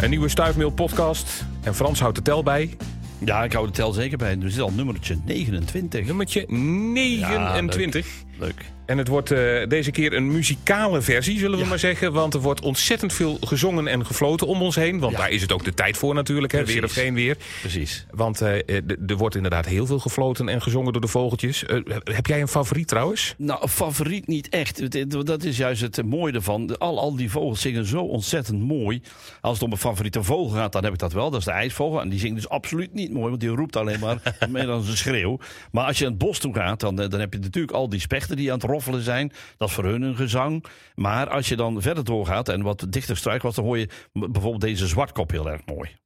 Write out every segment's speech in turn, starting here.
Een nieuwe Stuifmeel podcast. En Frans houdt de tel bij. Ja, ik hou de tel zeker bij. Er zit al nummertje 29. Nummertje 29. Leuk. En het wordt eh, deze keer een muzikale versie, zullen we Ja. maar zeggen. Want er wordt ontzettend veel gezongen en gefloten om ons heen. Want Ja. daar is het ook de tijd voor natuurlijk, hè, weer of geen weer. Precies. Want eh, eh, er wordt inderdaad heel veel gefloten en gezongen door de vogeltjes. Heb jij een favoriet trouwens? Nou, favoriet niet echt. Dat is juist het mooie ervan. Al, al die vogels zingen zo ontzettend mooi. Als het om een favoriete vogel gaat, dan heb ik dat wel. Dat is de ijsvogel. En die zingt dus absoluut niet mooi, want die roept alleen maar meer dan een schreeuw. Maar als je in het bos toe gaat, dan, dan heb je natuurlijk al die die aan het roffelen zijn. Dat is voor hun een gezang. Maar als je dan verder doorgaat en wat dichter struik was, dan hoor je bijvoorbeeld deze zwartkop heel erg mooi.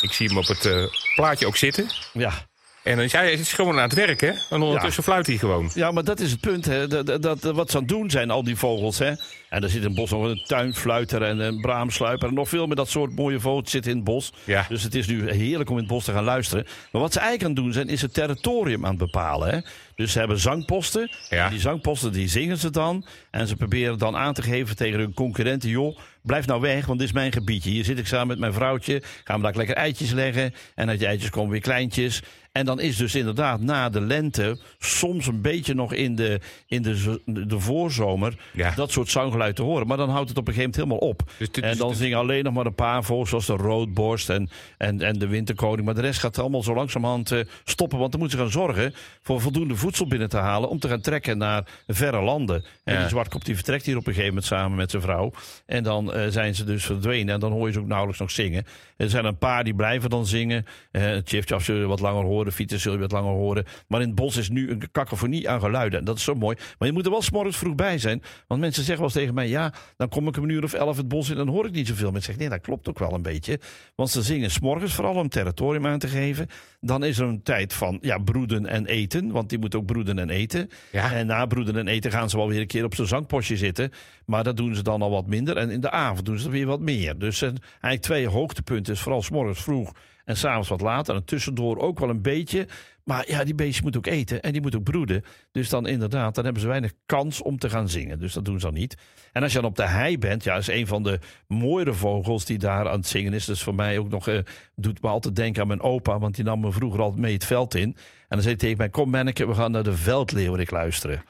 Ik zie hem op het eh, plaatje ook zitten. Ja. En dan is hij is gewoon aan het werk, hè? En ondertussen fluit hij gewoon. Ja, maar dat is het punt. Hè. Dat, dat, dat- wat ze aan het doen zijn, al die vogels. Hè. En er zit in het bos nog een tuinfluiter en een braamsluiper. En nog veel meer dat soort mooie vogels zitten in het bos. Ja. Dus het is nu heerlijk om in het bos te gaan luisteren. Maar wat ze eigenlijk aan het doen zijn, is het territorium aan het bepalen. Hè. Dus ze hebben zangposten. Ja. En die zangposten die zingen ze dan. En ze proberen dan aan te geven tegen hun concurrenten. Joh, blijf nou weg, want dit is mijn gebiedje. Hier zit ik samen met mijn vrouwtje. Gaan we daar lekker eitjes leggen. En uit die eitjes komen weer kleintjes. En dan is dus inderdaad na de lente, soms een beetje nog in de, in de, de voorzomer, Ja. dat soort zanggeluid te horen. Maar dan houdt het op een gegeven moment helemaal op. Dus dit- en dan zingen alleen nog maar een paar vogels, zoals de roodborst en, en, en de winterkoning. Maar de rest gaat allemaal zo langzamerhand eh, stoppen. Want dan moeten ze gaan zorgen voor voldoende voedsel binnen te halen om te gaan trekken naar verre landen. En die zwartkop die vertrekt hier op een gegeven moment samen met zijn vrouw. En dan eh, zijn ze dus verdwenen. En dan hoor je ze ook nauwelijks nog zingen. Er zijn een paar die blijven dan zingen. Uh, Chifchaf zul je wat langer horen. Fietsen zul je wat langer horen. Maar in het bos is nu een kakofonie aan geluiden. En dat is zo mooi. Maar je moet er wel 's morgens vroeg bij zijn. Want mensen zeggen wel eens tegen mij... ja, dan kom ik om een uur of elf het bos in... en dan hoor ik niet zoveel. Mensen zeggen, nee, dat klopt ook wel een beetje. Want ze zingen 's morgens vooral om territorium aan te geven. Dan is er een tijd van ja, broeden en eten. Want die moet ook broeden en eten. Ja. En na broeden en eten gaan ze wel weer een keer op zo'n zangpostje zitten. Maar dat doen ze dan al wat minder. En in de avond doen ze er weer wat meer. Dus zijn eigenlijk twee hoogtepunten. is vooral 's morgens vroeg en s'avonds wat later. En tussendoor ook wel een beetje. Maar ja, die beestjes moeten ook eten en die moeten ook broeden. Dus dan inderdaad, dan hebben ze weinig kans om te gaan zingen. Dus dat doen ze dan niet. En als je dan op de hei bent, ja, is een van de mooiere vogels die daar aan het zingen is. Dus voor mij ook nog, eh, doet me altijd denken aan mijn opa. Want die nam me vroeger altijd mee het veld in. En dan zei hij tegen mij, kom manneke, we gaan naar de veldleeuwerik luisteren.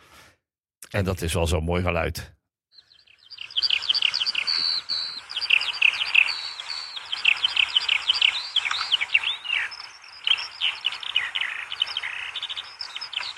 En dat is wel zo'n mooi geluid.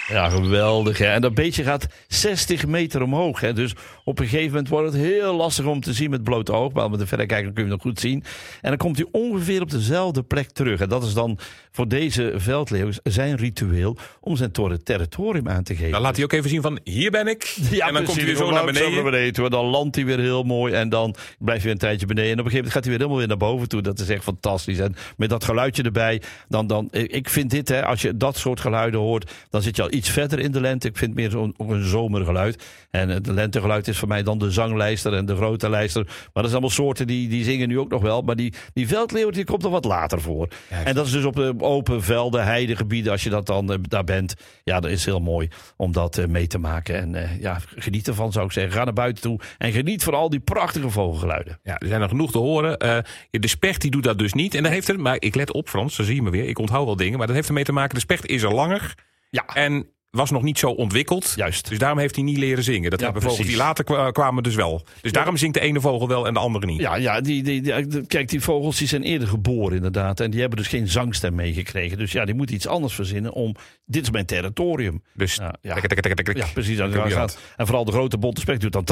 Ja, geweldig. Hè? En dat beestje gaat 60 meter omhoog. Hè? Dus op een gegeven moment wordt het heel lastig om te zien met blote oog. Maar met de verrekijker kun je hem nog goed zien. En dan komt hij ongeveer op dezelfde plek terug. En dat is dan voor deze veldleeuw zijn ritueel om zijn tor- territorium aan te geven. Dan laat hij ook even zien van, hier ben ik. Ja, en dan komt hij weer zo naar Langzaam beneden. En dan landt hij weer heel mooi. En dan blijft hij weer een tijdje beneden. En op een gegeven moment gaat hij weer helemaal weer naar boven toe. Dat is echt fantastisch. En met dat geluidje erbij. Dan, dan, ik vind dit, hè, als je dat soort geluiden hoort. dan zit je al iets verder in de lente. Ik vind het meer zo'n een zomergeluid. En het lentegeluid is voor mij dan de zanglijster en de grote lijster. Maar dat zijn allemaal soorten die, die zingen nu ook nog wel. Maar die, die veldleeuw die komt er wat later voor. Ja, en dat is dus op de open velden, heidegebieden. Als je dat dan eh, daar bent. Ja, dat is heel mooi om dat eh, mee te maken. En eh, ja, geniet ervan zou ik zeggen. Ga naar buiten toe en geniet van al die prachtige vogelgeluiden. Ja, er zijn er genoeg te horen. Eh, de specht die doet dat dus niet. En dat heeft er, maar ik let op Frans, dan zie je me weer. Ik onthoud wel dingen, maar dat heeft ermee te maken. De specht is er langer Ja, en was nog niet zo ontwikkeld. Juist. Dus daarom heeft hij niet leren zingen. Dat Ja, hebben vogels die later kwa- kwamen dus wel. Dus daarom zingt de ene vogel wel en de andere niet. ja, ja die, die, die- kijk, die vogels die zijn eerder geboren inderdaad. En die hebben dus geen zangstem meegekregen. Dus ja, die moeten iets anders verzinnen om... Dit is mijn territorium. Dus Ja, ja. tik, tik, tik, tik, tik. Ja, precies. En, Dat doe je gaat, en vooral de grote bonte specht doet dan...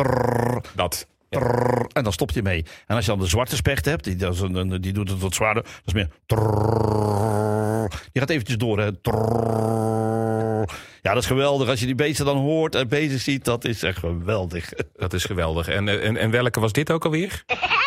Dat. en dan stopt je mee. En als je dan de zwarte specht hebt, die, dat is een, die doet het wat zwaarder. Dat is meer... Die gaat eventjes door. Hè. Ja, dat is geweldig. Als je die beesten dan hoort en bezig ziet, dat is echt geweldig. Dat is geweldig. En, en, en welke was dit ook alweer?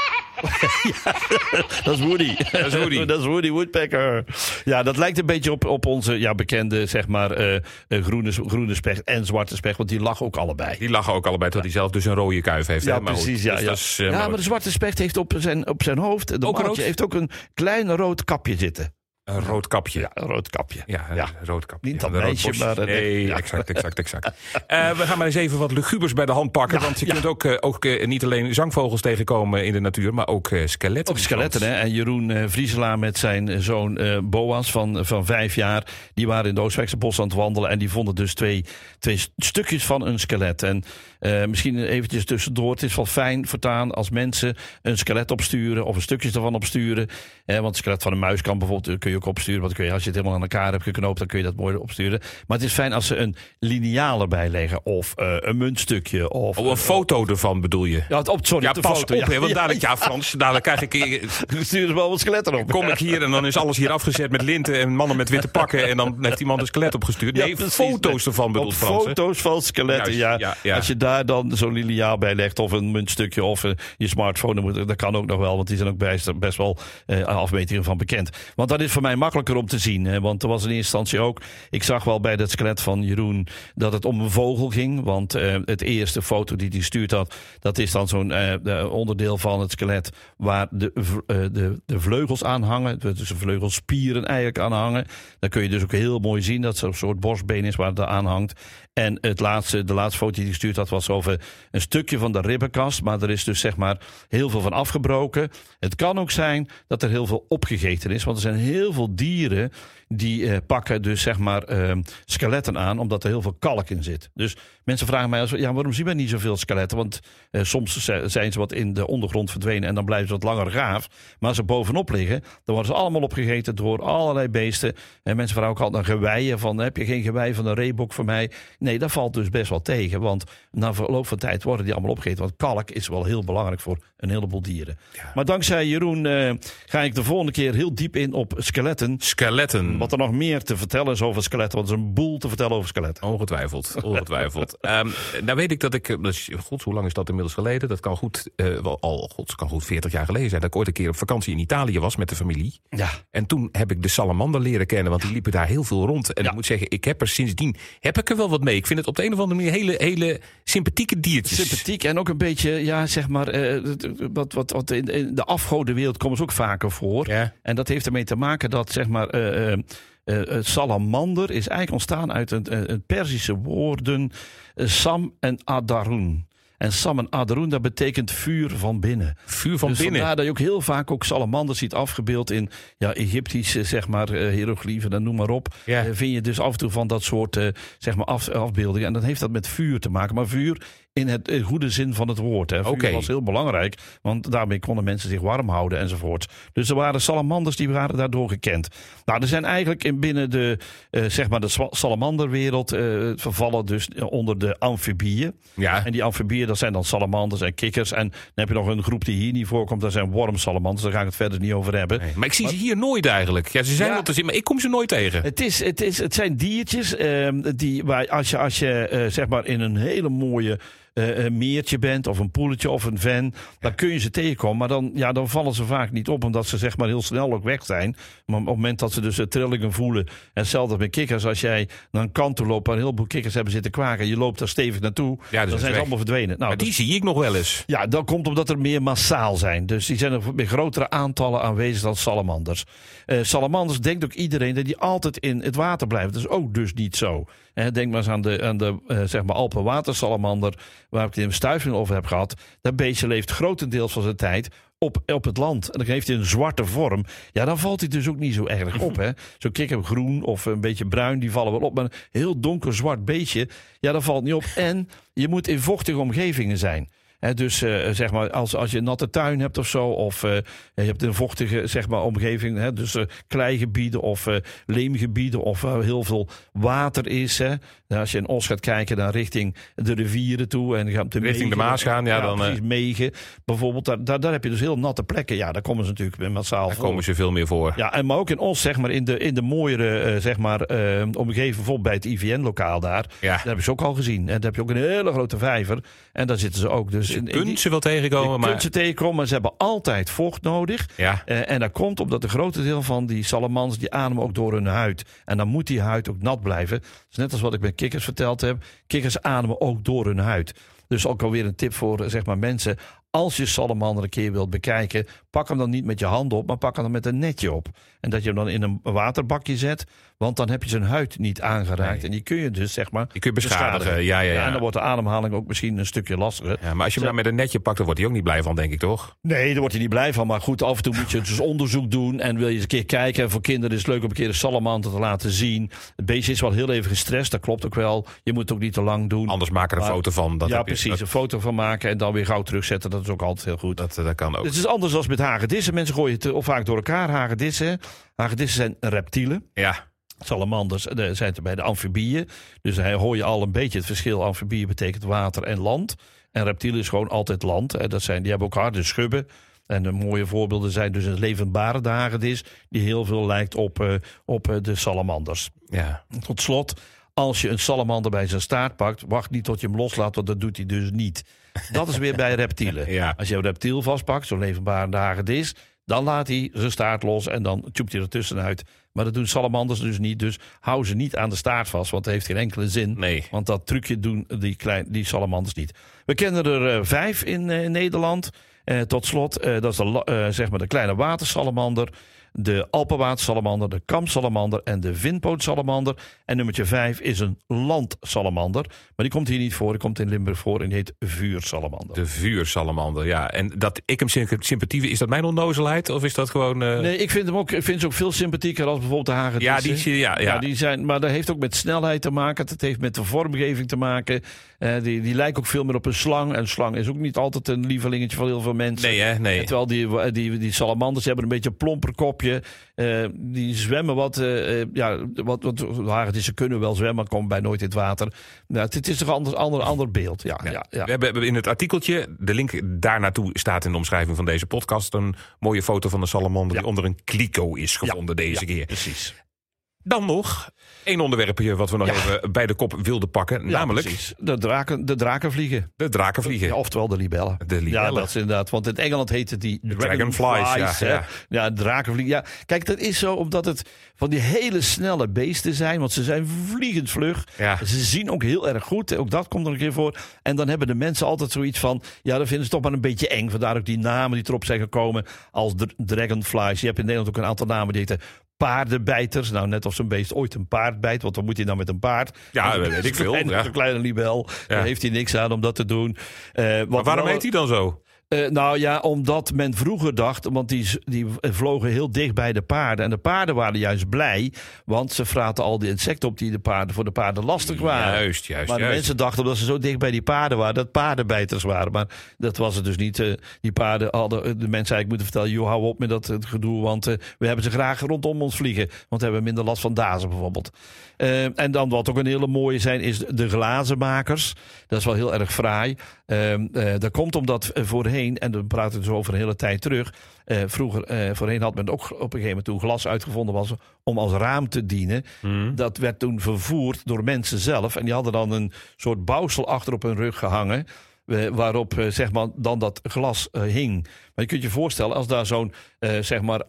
Dat is Woody. Dat is Woody. dat is Woody Woodpecker. Ja, dat lijkt een beetje op, op onze ja, bekende zeg maar, eh, eh, groene, groene specht en zwarte specht. Want die lachen ook allebei. Die lachen ook allebei tot hij zelf dus een rode kuif heeft. Ja, hè? Maar goed, precies. Ja, dus ja. dat is, eh, ja, maar- de zwarte specht heeft op zijn, op zijn hoofd, de Ook heeft ook een klein rood kapje zitten. Een rood kapje. Ja, een rood kapje. Ja, een Ja. rood kapje. Niet dat meisje, roodborst. maar, Nee, ja. exact, exact, exact. Eh, we gaan maar eens even wat lugubers bij de hand pakken. Ja, want je ja. kunt ook, eh, ook eh, niet alleen zangvogels tegenkomen in de natuur... maar ook eh, skeletten. Ook skeletten, hè? En Jeroen Vrieselaar met zijn zoon eh, Boas van, van vijf jaar. Die waren in de Oostwijkse bos aan het wandelen. En die vonden dus twee, twee stukjes van een skelet. En eh, misschien eventjes tussendoor. Het is wel fijn voortaan als mensen een skelet opsturen. Of een stukjes ervan opsturen. Eh, want het skelet van een muis kan bijvoorbeeld kun je ook opsturen. Want kun je, als je het helemaal aan elkaar hebt geknoopt, dan kun je dat mooi opsturen. Maar het is fijn als ze een lineaal erbij leggen. Of eh, een muntstukje. Of Oh, een foto ervan bedoel je? Ja, op, sorry, Ja, op pas foto. op, hè, want dadelijk, ja, Frans, dadelijk krijg ik... Dan sturen ze wel wat skeletten op. Kom ik hier en dan is alles hier afgezet met linten en mannen met witte pakken. En dan heeft iemand een skelet opgestuurd. Nee, Ja, foto's ervan bedoelt Op Frans. foto's van skeletten, Juist, ja. ja, ja. Als je daar dan zo'n liniaal bij legt of een muntstukje of eh, je smartphone, dan moet- dat kan ook nog wel, want die zijn ook best, best wel eh, afmetingen van bekend. Want dat is voor mij makkelijker om te zien, hè, want er was in eerste instantie ook, ik zag wel bij dat skelet van Jeroen dat het om een vogel ging, want eh, het eerste foto die hij stuurt had, dat is dan zo'n eh, de onderdeel van het skelet waar de, eh, de, de vleugels aan hangen, dus de vleugelspieren eigenlijk aan hangen. Dan kun je dus ook heel mooi zien dat zo'n soort borstbeen is waar het aan hangt. En het laatste, de laatste foto die hij gestuurd had was over een stukje van de ribbenkast. Maar er is dus zeg maar heel veel van afgebroken. Het kan ook zijn dat er heel veel opgegeten is. Want er zijn heel veel dieren die eh, pakken dus zeg maar eh, skeletten aan. Omdat er heel veel kalk in zit. Dus mensen vragen mij, als, ja, waarom zien we niet zoveel skeletten? Want eh, soms zijn ze wat in de ondergrond verdwenen. En dan blijven ze wat langer gaaf. Maar als ze bovenop liggen, dan worden ze allemaal opgegeten door allerlei beesten. En mensen vragen ook altijd naar geweien. Van, heb je geen gewei van een reebok voor mij? Nee, dat valt dus best wel tegen. Want na verloop van tijd worden die allemaal opgegeten. Want kalk is wel heel belangrijk voor een heleboel dieren. Maar dankzij Jeroen eh, ga ik de volgende keer heel diep in op skeletten. Skeletten. Wat er nog meer te vertellen is over skeletten. Want er is een boel te vertellen over skeletten. Ongetwijfeld, ongetwijfeld. Ehm nou weet ik dat ik, eh, god, hoe lang is dat inmiddels geleden? Dat kan goed, eh, wel al, god, kan goed 40 jaar geleden zijn. Dat ik ooit een keer op vakantie in Italië was met de familie. Ja. En toen heb ik de salamander leren kennen, want die liepen daar heel veel rond. En Ja. ik moet zeggen, ik heb er sindsdien, heb ik er wel wat mee. Ik vind het op de een of andere manier hele, hele sympathieke diertjes. Sympathiek en ook een beetje, ja, zeg maar, eh, wat, wat, wat in, in de afgodenwereld komen ze ook vaker voor. Ja. En dat heeft ermee te maken dat, zeg maar, eh, eh, eh, salamander is eigenlijk ontstaan uit het, eh, het Perzische woorden eh, Sam en Adarun. En Sam en Adarun, dat betekent vuur van binnen. Vuur van dus binnen. vandaar dat je ook heel vaak ook salamanders ziet afgebeeld in ja, Egyptische zeg maar, eh, hieroglyphen, en noem maar op. Ja. Eh, vind je dus af en toe van dat soort eh, zeg maar af, afbeeldingen. En dan heeft dat met vuur te maken. Maar vuur in het eh, goede zin van het woord. Hè. Vuur was heel belangrijk, want daarmee konden mensen zich warm houden enzovoort. Dus er waren salamanders die waren daardoor gekend. Nou, er zijn eigenlijk in binnen de, eh, zeg maar de salamanderwereld eh, vervallen dus onder de amfibieën. Ja. En die amfibieën, dat zijn dan salamanders en kikkers. En dan heb je nog een groep die hier niet voorkomt, dat zijn wormsalamanders. Daar ga ik het verder niet over hebben. Nee, Maar ik zie ze hier nooit eigenlijk. Ja, ze zijn Ja. wel te zien, maar ik kom ze nooit tegen. Het, is, het, is, het zijn diertjes ehm, die, waar als je, als je zeg maar in een hele mooie eh, eh, meertje bent, of een poeletje of een ven, dan kun je ze tegenkomen. Maar dan, ja, dan vallen ze vaak niet op, omdat ze zeg maar heel snel ook weg zijn. Maar op het moment dat ze dus trillingen voelen, en hetzelfde met kikkers, als jij naar een kant toe loopt waar een heleboel kikkers hebben zitten kwaken, je loopt daar stevig naartoe, Ja, dan dus is zijn ze weg. allemaal verdwenen. Nou, die zie ik nog wel eens. ja, dat komt omdat er meer massaal zijn. Dus die zijn er met grotere aantallen aanwezig dan salamanders. Eh, salamanders denkt ook iedereen dat die altijd in het water blijven. Dat is ook dus niet zo. Denk maar eens aan de, aan de eh, zeg maar Alpenwatersalamander, waar ik het in stuiving over heb gehad. Dat beestje leeft grotendeels van zijn tijd op, op het land. En dan heeft hij een zwarte vorm. Ja, dan valt hij dus ook niet zo erg op. hè. Zo'n kikker groen of een beetje bruin, die vallen wel op. Maar een heel donker zwart beestje, ja, dat valt niet op. En je moet in vochtige omgevingen zijn. Dus eh, zeg maar, als, als je een natte tuin hebt of zo, of eh, je hebt een vochtige zeg maar, omgeving, hè, dus eh, kleigebieden of leemgebieden, of waar heel veel water is. Hè. Nou, als je in Os gaat kijken, dan richting de rivieren toe en je gaat de Richting de Maas gaan, ja, dan, eh, precies, Megen bijvoorbeeld, daar, daar, daar heb je dus heel natte plekken. Ja, daar komen ze natuurlijk massaal Daar voor. komen ze veel meer voor. Ja, en maar ook in Os, zeg maar, in de, in de mooiere eh, zeg maar, eh, omgeving, bijvoorbeeld bij het IVN-lokaal daar. Ja. Dat heb je ze ook al gezien. En daar heb je ook een hele grote vijver. En daar zitten ze ook. Dus Je in die- kunt ze wel je tegenkomen, maar... kunt ze tegenkomen, maar ze hebben altijd vocht nodig. Ja. Eh, en dat komt omdat een grote deel van die salamanders die ademen ook door hun huid. En dan moet die huid ook nat blijven. Dus net als wat ik met kikkers verteld heb. Kikkers ademen ook door hun huid. Dus ook alweer een tip voor eh, zeg maar, mensen. Als je salamander een keer wilt bekijken, pak hem dan niet met je hand op, maar pak hem dan met een netje op. En dat je hem dan in een waterbakje zet, want dan heb je zijn huid niet aangeraakt. Nee. En die kun je dus, zeg maar, Je kunt beschadigen. Ja, ja, ja. en dan wordt de ademhaling ook misschien een stukje lastiger. Ja, maar als je hem nou met een netje pakt, dan wordt hij ook niet blij van, denk ik toch? Nee, daar word je niet blij van. Maar goed, af en toe moet je dus onderzoek doen. En wil je eens een keer kijken. En voor kinderen is het leuk om een keer een salamander te laten zien. Het beestje is wel heel even gestrest. Dat klopt ook wel. Je moet het ook niet te lang doen. Anders maak er een Maar- foto van. Dat ja, je- precies. Een foto van maken en dan weer gauw terugzetten. Dat is ook altijd heel goed. Dat, dat, dat kan ook. Het is anders dan met hagedissen. Mensen gooien het of vaak door elkaar. Hagedissen. Hagedissen zijn reptielen. Ja, Salamanders eh, zijn er bij de amfibieën. Dus daar hoor je al een beetje het verschil. Amfibieën betekent water en land. En reptielen is gewoon altijd land. Dat zijn, die hebben ook harde schubben. En de mooie voorbeelden zijn dus een levendbare hagedis... die heel veel lijkt op, eh, op eh, de salamanders. ja. Tot slot, als je een salamander bij zijn staart pakt... wacht niet tot je hem loslaat, want dat doet hij dus niet. Dat is weer bij reptielen. Ja. Als je een reptiel vastpakt, zo'n levendbare hagedis... dan laat hij zijn staart los en dan tjoept hij er tussenuit. Maar dat doen salamanders dus niet. Dus hou ze niet aan de staart vast, want dat heeft geen enkele zin. Nee. Want dat trucje doen die, klein, die salamanders niet. We kennen er eh, vijf in eh, Nederland. Eh, tot slot, dat is de, zeg maar de kleine watersalamander, de alpenwatersalamander, de kamsalamander en de vinpootsalamander. En nummertje vijf is een landsalamander. Maar die komt hier niet voor, die komt in Limburg voor en die heet vuursalamander. De vuursalamander, ja. En dat ik hem symp- sympathie... Is dat mijn onnozelheid? Of is dat gewoon... eh, Nee, ik vind hem ook, ik vind ze ook veel sympathieker als bijvoorbeeld de hagedissen. Ja, die, ja, ja. Ja, die zijn, maar dat heeft ook met snelheid te maken. Het heeft met de vormgeving te maken. Eh, die, die lijken ook veel meer op een slang. En een slang is ook niet altijd een lievelingetje van heel veel mensen. Nee, hè? Nee. En Terwijl die, die, die salamanders hebben een beetje een plomper kopje. Eh, die zwemmen wat. eh, eh, ja, wat, wat hagedissen kunnen wel zwemmen, komen bij nooit in het water. Nou, het, het is toch een ander, ander, ander beeld. Ja, ja. Ja, We hebben in het artikeltje, de link daar naartoe staat in de omschrijving van deze podcast, een mooie foto van de salamander die onder een kliko is gevonden deze Ja, keer. Precies. Dan nog één onderwerpje wat we nog Ja. even bij de kop wilden pakken, Ja, namelijk precies. De, draken, de draken vliegen. de drakenvliegen. Ja, oftewel de libellen. De libellen. Ja, dat is inderdaad. Want in Engeland heette die dragonflies, ja, hè. ja. ja, drakenvliegen. Ja, kijk, dat is zo omdat het van die hele snelle beesten zijn. Want ze zijn vliegend vlug. Ja. Ze zien ook heel erg goed. Ook dat komt er een keer voor. En dan hebben de mensen altijd zoiets van... Ja, dat vinden ze toch maar een beetje eng. Vandaar ook die namen die erop zijn gekomen als dr- dragonflies. Je hebt in Nederland ook een aantal namen die heten... Paardenbijters. Nou, net of zo'n beest ooit een paard bijt. Want dan moet hij dan met een paard. Ja, Een weet ik veel. Een kleine libel. Daar heeft hij niks aan om dat te doen. Eh, wat Maar waarom wel- heet hij dan zo? Eh, nou ja, omdat men vroeger dacht, want die, die vlogen heel dicht bij de paarden. En de paarden waren juist blij, want ze fraten al die insecten op die de paarden, voor de paarden lastig waren. Juist, juist, maar de juist. mensen dachten, omdat ze zo dicht bij die paarden waren, dat paardenbijters waren. Maar dat was het dus niet. Eh, die paarden hadden de mensen eigenlijk moeten vertellen, joh, hou op met dat eh, gedoe, want eh, we hebben ze graag rondom ons vliegen. Want we hebben minder last van dazen bijvoorbeeld. Eh, en dan wat ook een hele mooie zijn, is de glazenmakers. Dat is wel heel erg fraai. Ehm, eh, dat komt omdat eh, voorheen, en dan praten we over een hele tijd terug. eh, vroeger, eh, voorheen had men ook op een gegeven moment toen glas uitgevonden was om als raam te dienen. Hmm. Dat werd toen vervoerd door mensen zelf. En die hadden dan een soort bouwsel achter op hun rug gehangen. eh, waarop zeg maar, dan dat glas hing. Maar je kunt je voorstellen, als daar zo'n zeg maar,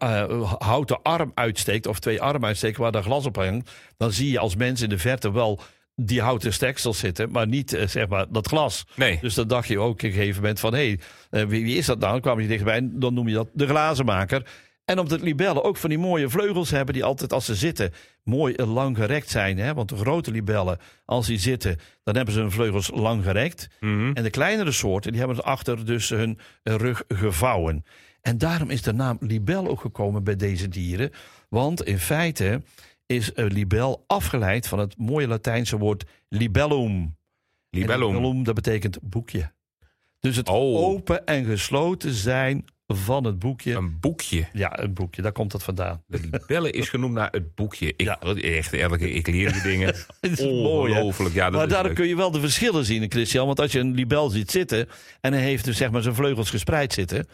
houten arm uitsteekt, of twee armen uitsteken waar daar glas op hangt, dan zie je als mens in de verte wel die houten steksels zitten, maar niet eh, zeg maar, dat glas. Nee. Dus dan dacht je ook op een gegeven moment van... hé, hey, wie, wie is dat nou? Dan kwam je dichtbij en dan noem je dat de glazenmaker. En omdat libellen ook van die mooie vleugels hebben... die altijd als ze zitten mooi lang gerekt zijn. Hè? Want de grote libellen, als die zitten... dan hebben ze hun vleugels lang gerekt. Mhm. En de kleinere soorten, die hebben achter dus hun rug gevouwen. En daarom is de naam libel ook gekomen bij deze dieren. Want in feite is een libel afgeleid van het mooie Latijnse woord libellum. Libellum. libellum, dat betekent boekje. Dus het Oh. open en gesloten zijn van het boekje. Een boekje. Ja, een boekje, daar komt dat vandaan. De libelle is genoemd naar het boekje. Ik, Ja. echt, elke, ik leer die dingen. Het is mooi, hè? Ongelooflijk. Ja, dat maar leuk. kun je wel de verschillen zien, Christian. Want als je een libel ziet zitten en hij heeft dus zeg maar zijn vleugels gespreid zitten...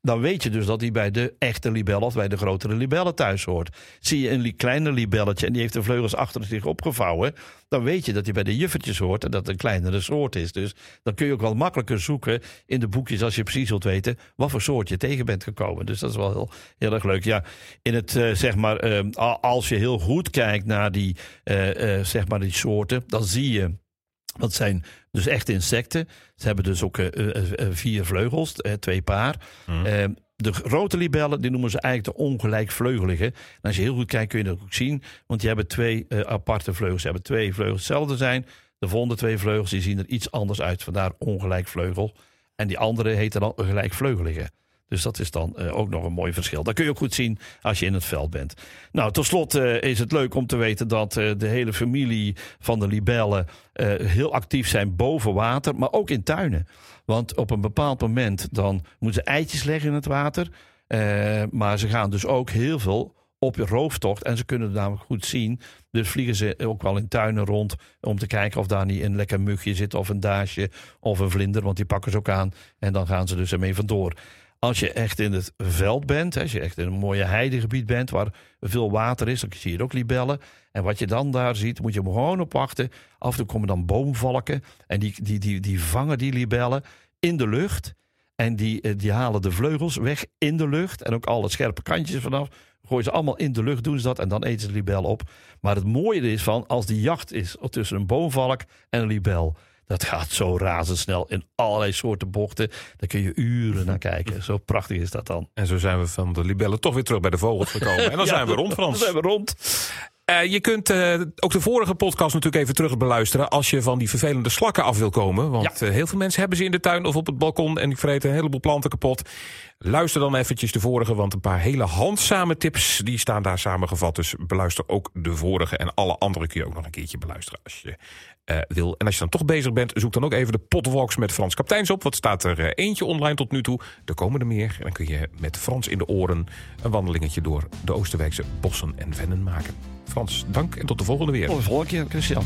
dan weet je dus dat hij bij de echte libelle of bij de grotere libellen thuis hoort. Zie je een kleiner libelletje en die heeft de vleugels achter zich opgevouwen... dan weet je dat hij bij de juffertjes hoort en dat het een kleinere soort is. Dus dan kun je ook wel makkelijker zoeken in de boekjes... als je precies wilt weten wat voor soort je tegen bent gekomen. Dus dat is wel heel, heel erg leuk. Ja, in het, eh, zeg maar, eh, als je heel goed kijkt naar die, eh, zeg maar die soorten... dan zie je Dat zijn dus echt insecten. Ze hebben dus ook uh, vier vleugels, twee paar. Mm. de grote libellen, die noemen ze eigenlijk de ongelijkvleugelige. En als je heel goed kijkt, kun je dat ook zien. Want die hebben twee aparte vleugels. Ze hebben twee vleugels hetzelfde zijn. De volgende twee vleugels die zien er iets anders uit. Vandaar ongelijkvleugel. En die andere heten dan gelijkvleugelige. Dus dat is dan uh, ook nog een mooi verschil. Dat kun je ook goed zien als je in het veld bent. Nou, tot slot uh, is het leuk om te weten dat uh, de hele familie van de libellen heel actief zijn boven water, maar ook in tuinen. Want op een bepaald moment dan moeten ze eitjes leggen in het water. maar ze gaan dus ook heel veel op rooftocht. En ze kunnen het namelijk goed zien. Dus vliegen ze ook wel in tuinen rond om te kijken of daar niet een lekker mugje zit of een daasje of een vlinder. Want die pakken ze ook aan en dan gaan ze dus ermee vandoor. Als je echt in het veld bent, als je echt in een mooie heidegebied bent waar veel water is, dan zie je ook libellen. En wat je dan daar ziet, moet je gewoon op wachten. Af en toe komen dan boomvalken en die, die, die, die vangen die libellen in de lucht. En die, eh, die halen de vleugels weg in de lucht en ook alle scherpe kantjes vanaf. Gooien ze allemaal in de lucht, doen ze dat en dan eten ze de libel op. Maar het mooie is van, als die jacht is tussen een boomvalk en een libel dat gaat zo razendsnel in allerlei soorten bochten. Daar kun je uren naar kijken. Zo prachtig is dat dan. En zo zijn we van de libellen toch weer terug bij de vogels gekomen. En dan zijn we rond, Frans. Dan zijn we rond. Uh, je kunt uh, ook de vorige podcast natuurlijk even terug beluisteren... als je van die vervelende slakken af wil komen. Want ja. uh, heel veel mensen hebben ze in de tuin of op het balkon... en die vreten een heleboel planten kapot. Luister dan eventjes de vorige, want een paar hele handzame tips... die staan daar samengevat. Dus beluister ook de vorige en alle andere kun je ook nog een keertje beluisteren... als je wil. En als je dan toch bezig bent, zoek dan ook even de potwalks met Frans Kapteins op. Wat staat er eentje online tot nu toe. Er komen er meer. En dan kun je met Frans in de oren... een wandelingetje door de Oosterwijkse bossen en vennen maken. Frans, dank en tot de volgende weer. Tot de volgende keer, Christian.